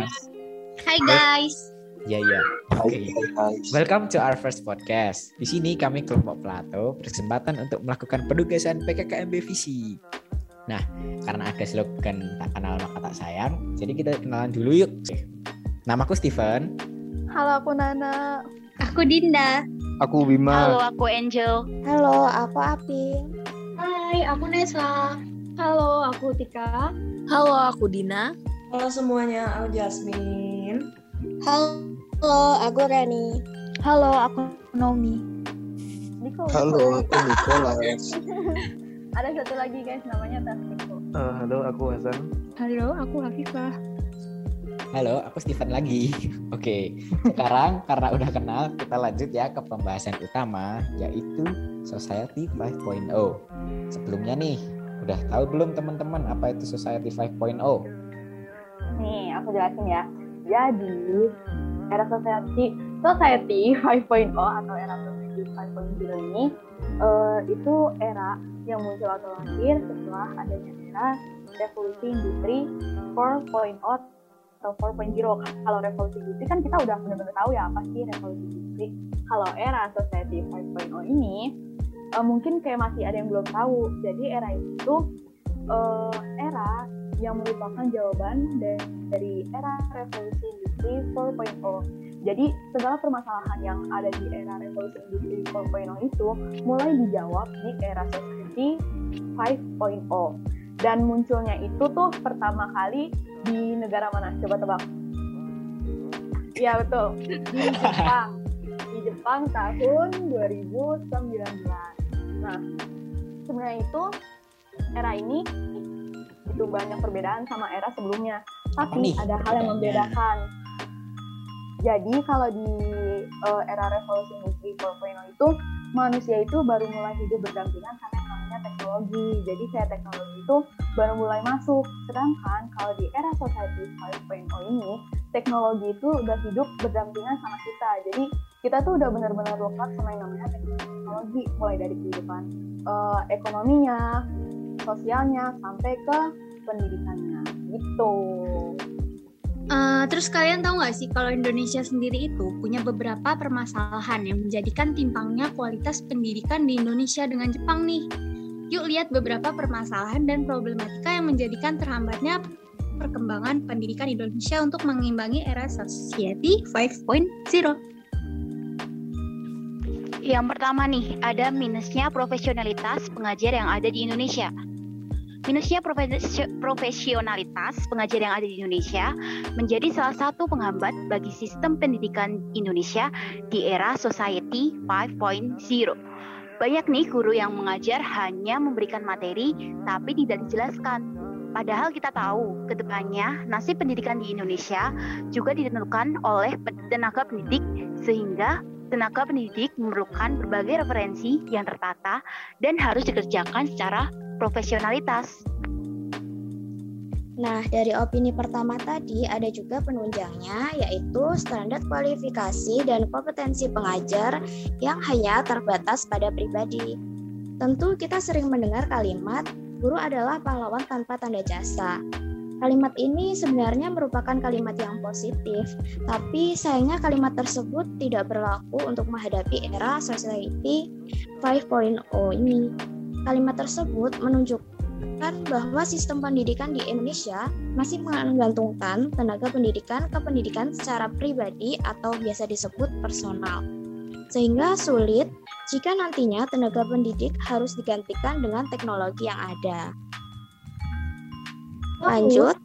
guys. Hai guys. Ya ya. Oke. Welcome to our first podcast. Di sini kami kelompok Plato berkesempatan untuk melakukan penugasan PKKMB Visi. Nah, karena ada slogan tak kenal maka tak sayang, jadi kita kenalan dulu yuk. Namaku Steven. Halo, aku Nana. Aku Dinda. Aku Bima. Halo, aku Angel. Halo, aku Aping. Hai, aku Nesa. Halo, aku Tika. Halo, aku Dina. Halo semuanya, aku Jasmine. Halo, aku Rani. Halo, aku Nomi. Halo, aku Nicholas. Ada satu lagi guys, namanya Tasniko. Eh, halo, aku Hasan. Halo, aku Afifah. Halo, aku Steven lagi. Oke, sekarang karena udah kenal, kita lanjut ya ke pembahasan utama, yaitu Society 5.0. Sebelumnya nih, udah tahu belum teman-teman apa itu Society 5.0? Nih, aku jelasin ya. Jadi, era society society 5.0 atau era society 5.0 ini eh, itu era yang muncul atau lahir setelah adanya era revolusi industri 4.0 atau 4.0. Kalau revolusi industri kan kita udah benar-benar tahu ya apa sih revolusi industri. Kalau era society 5.0 ini eh, mungkin kayak masih ada yang belum tahu. Jadi era itu eh, era yang merupakan jawaban dari, era revolusi industri 4.0. Jadi segala permasalahan yang ada di era revolusi industri 4.0 itu mulai dijawab di era society 5.0. Dan munculnya itu tuh pertama kali di negara mana? Coba tebak. Iya betul, di Jepang. Di Jepang tahun 2019. Nah, sebenarnya itu era ini itu banyak perbedaan sama era sebelumnya. Tapi nih ada hal yang membedakan. Jadi kalau di eh, era revolusi industri 4.0 itu manusia itu baru mulai hidup berdampingan yang namanya teknologi. Jadi kayak teknologi itu baru mulai masuk. Sedangkan kalau di era society 5.0 ini teknologi itu udah hidup berdampingan sama kita. Jadi kita tuh udah benar-benar lekat sama yang namanya teknologi mulai dari kehidupan eh, ekonominya, sosialnya sampai ke pendidikannya gitu. Eh, terus kalian tahu nggak sih kalau Indonesia sendiri itu punya beberapa permasalahan yang menjadikan timpangnya kualitas pendidikan di Indonesia dengan Jepang nih. Yuk lihat beberapa permasalahan dan problematika yang menjadikan terhambatnya perkembangan pendidikan Indonesia untuk mengimbangi era society 5.0. Yang pertama nih, ada minusnya profesionalitas pengajar yang ada di Indonesia. Minusnya profes- profesionalitas pengajar yang ada di Indonesia menjadi salah satu penghambat bagi sistem pendidikan Indonesia di era Society 5.0. Banyak nih guru yang mengajar hanya memberikan materi tapi tidak dijelaskan. Padahal kita tahu ke depannya nasib pendidikan di Indonesia juga ditentukan oleh tenaga pendidik sehingga tenaga pendidik memerlukan berbagai referensi yang tertata dan harus dikerjakan secara profesionalitas. Nah, dari opini pertama tadi ada juga penunjangnya yaitu standar kualifikasi dan kompetensi pengajar yang hanya terbatas pada pribadi. Tentu kita sering mendengar kalimat guru adalah pahlawan tanpa tanda jasa. Kalimat ini sebenarnya merupakan kalimat yang positif, tapi sayangnya kalimat tersebut tidak berlaku untuk menghadapi era society 5.0 ini. Kalimat tersebut menunjukkan bahwa sistem pendidikan di Indonesia masih menggantungkan tenaga pendidikan ke pendidikan secara pribadi atau biasa disebut personal. Sehingga sulit jika nantinya tenaga pendidik harus digantikan dengan teknologi yang ada. Lanjut,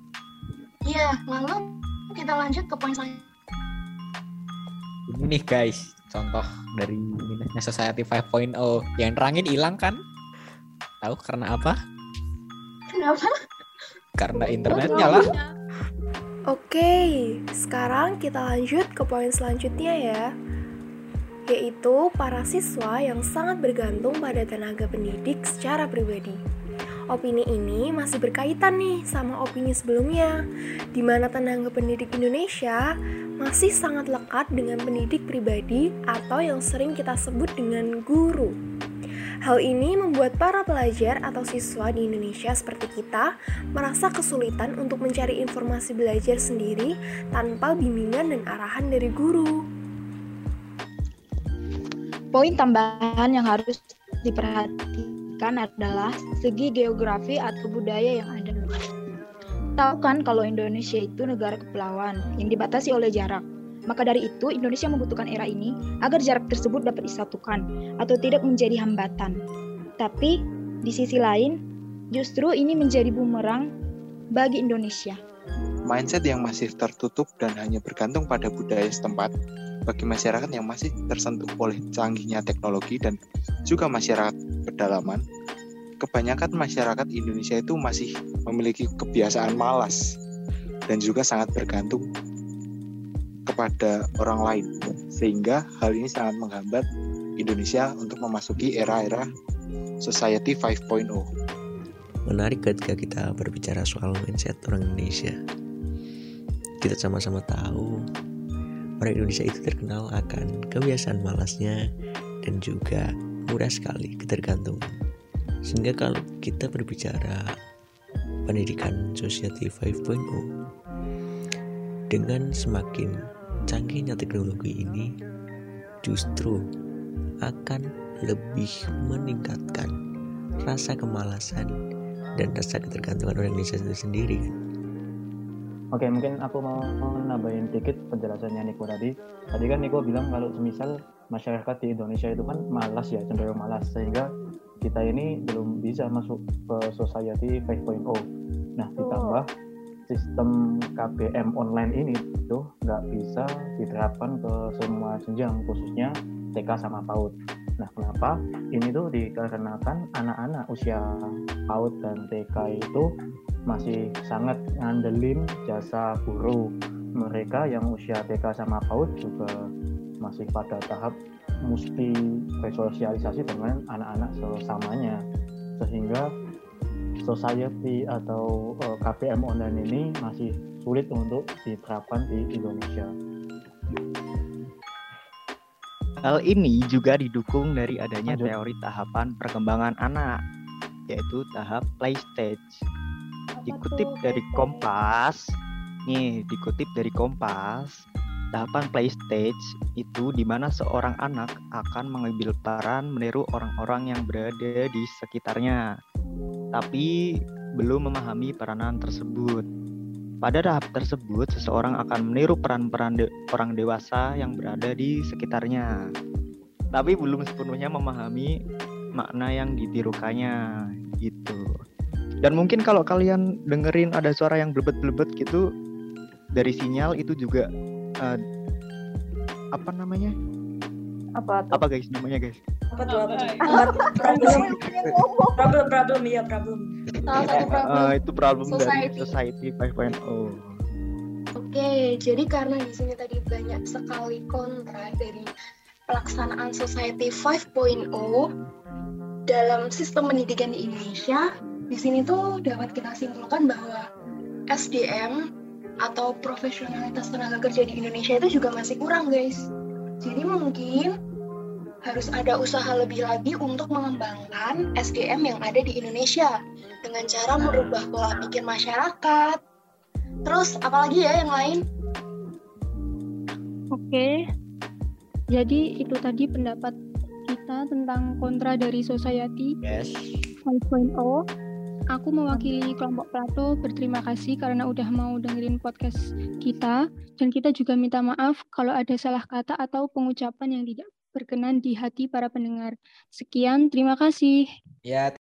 Iya, lalu kita lanjut ke poin selanjutnya. Ini nih guys, contoh dari minusnya Society 5.0 yang terangin hilang kan? Tahu karena apa? Kenapa? Karena internetnya lah. Oke, sekarang kita lanjut ke poin selanjutnya ya, yaitu para siswa yang sangat bergantung pada tenaga pendidik secara pribadi. Opini ini masih berkaitan nih sama opini sebelumnya, di mana tenaga pendidik Indonesia masih sangat lekat dengan pendidik pribadi atau yang sering kita sebut dengan guru. Hal ini membuat para pelajar atau siswa di Indonesia seperti kita merasa kesulitan untuk mencari informasi belajar sendiri tanpa bimbingan dan arahan dari guru. Poin tambahan yang harus diperhatikan adalah segi geografi atau budaya yang ada. Tahu kan kalau Indonesia itu negara kepulauan yang dibatasi oleh jarak. Maka dari itu, Indonesia membutuhkan era ini agar jarak tersebut dapat disatukan atau tidak menjadi hambatan. Tapi, di sisi lain, justru ini menjadi bumerang bagi Indonesia. Mindset yang masih tertutup dan hanya bergantung pada budaya setempat bagi masyarakat yang masih tersentuh oleh canggihnya teknologi dan juga masyarakat pedalaman, kebanyakan masyarakat Indonesia itu masih memiliki kebiasaan malas dan juga sangat bergantung kepada orang lain. Sehingga hal ini sangat menghambat Indonesia untuk memasuki era-era society 5.0 menarik ketika kita berbicara soal mindset orang Indonesia. Kita sama-sama tahu orang Indonesia itu terkenal akan kebiasaan malasnya dan juga mudah sekali ketergantungan sehingga kalau kita berbicara pendidikan society 5.0 dengan semakin canggihnya teknologi ini justru akan lebih meningkatkan rasa kemalasan dan rasa ketergantungan orang Indonesia itu sendiri Oke, mungkin aku mau nambahin dikit penjelasannya Niko tadi. Tadi kan Niko bilang kalau semisal masyarakat di Indonesia itu kan malas ya, cenderung malas sehingga kita ini belum bisa masuk ke society 5.0. Nah, ditambah sistem KBM online ini tuh nggak bisa diterapkan ke semua jenjang khususnya TK sama PAUD. Nah, kenapa? Ini tuh dikarenakan anak-anak usia PAUD dan TK itu masih sangat ngandelin jasa guru. Mereka yang usia TK sama PAUD juga masih pada tahap mesti bersosialisasi dengan anak-anak sesamanya. Society atau uh, KPM online ini masih sulit untuk diterapkan di Indonesia. Hal ini juga didukung dari adanya Lanjut. teori tahapan perkembangan anak, yaitu tahap play stage. Dikutip dari Kompas, nih dikutip dari Kompas, tahapan play stage itu di mana seorang anak akan mengambil peran meniru orang-orang yang berada di sekitarnya tapi belum memahami peranan tersebut. Pada tahap tersebut, seseorang akan meniru peran-peran de orang dewasa yang berada di sekitarnya, tapi belum sepenuhnya memahami makna yang ditirukannya gitu. Dan mungkin kalau kalian dengerin ada suara yang blebet-blebet gitu dari sinyal itu juga uh, apa namanya? Apa? Tuh? Apa guys namanya guys? Apa tuh apa tuh? Problem. Problem problem. Iya problem. Salah satu problem. uh, itu problem society. dari society 5.0 Oke, jadi karena di sini tadi banyak sekali kontra dari pelaksanaan Society 5.0 dalam sistem pendidikan di Indonesia, di sini tuh dapat kita simpulkan bahwa SDM atau profesionalitas tenaga kerja di Indonesia itu juga masih kurang, guys. Jadi mungkin harus ada usaha lebih lagi untuk mengembangkan SDM yang ada di Indonesia dengan cara merubah pola pikir masyarakat. Terus apalagi ya yang lain? Oke. Jadi itu tadi pendapat kita tentang kontra dari society yes. 5.0. Aku mewakili kelompok Plato berterima kasih karena udah mau dengerin podcast kita dan kita juga minta maaf kalau ada salah kata atau pengucapan yang tidak berkenan di hati para pendengar. Sekian, terima kasih. Ya,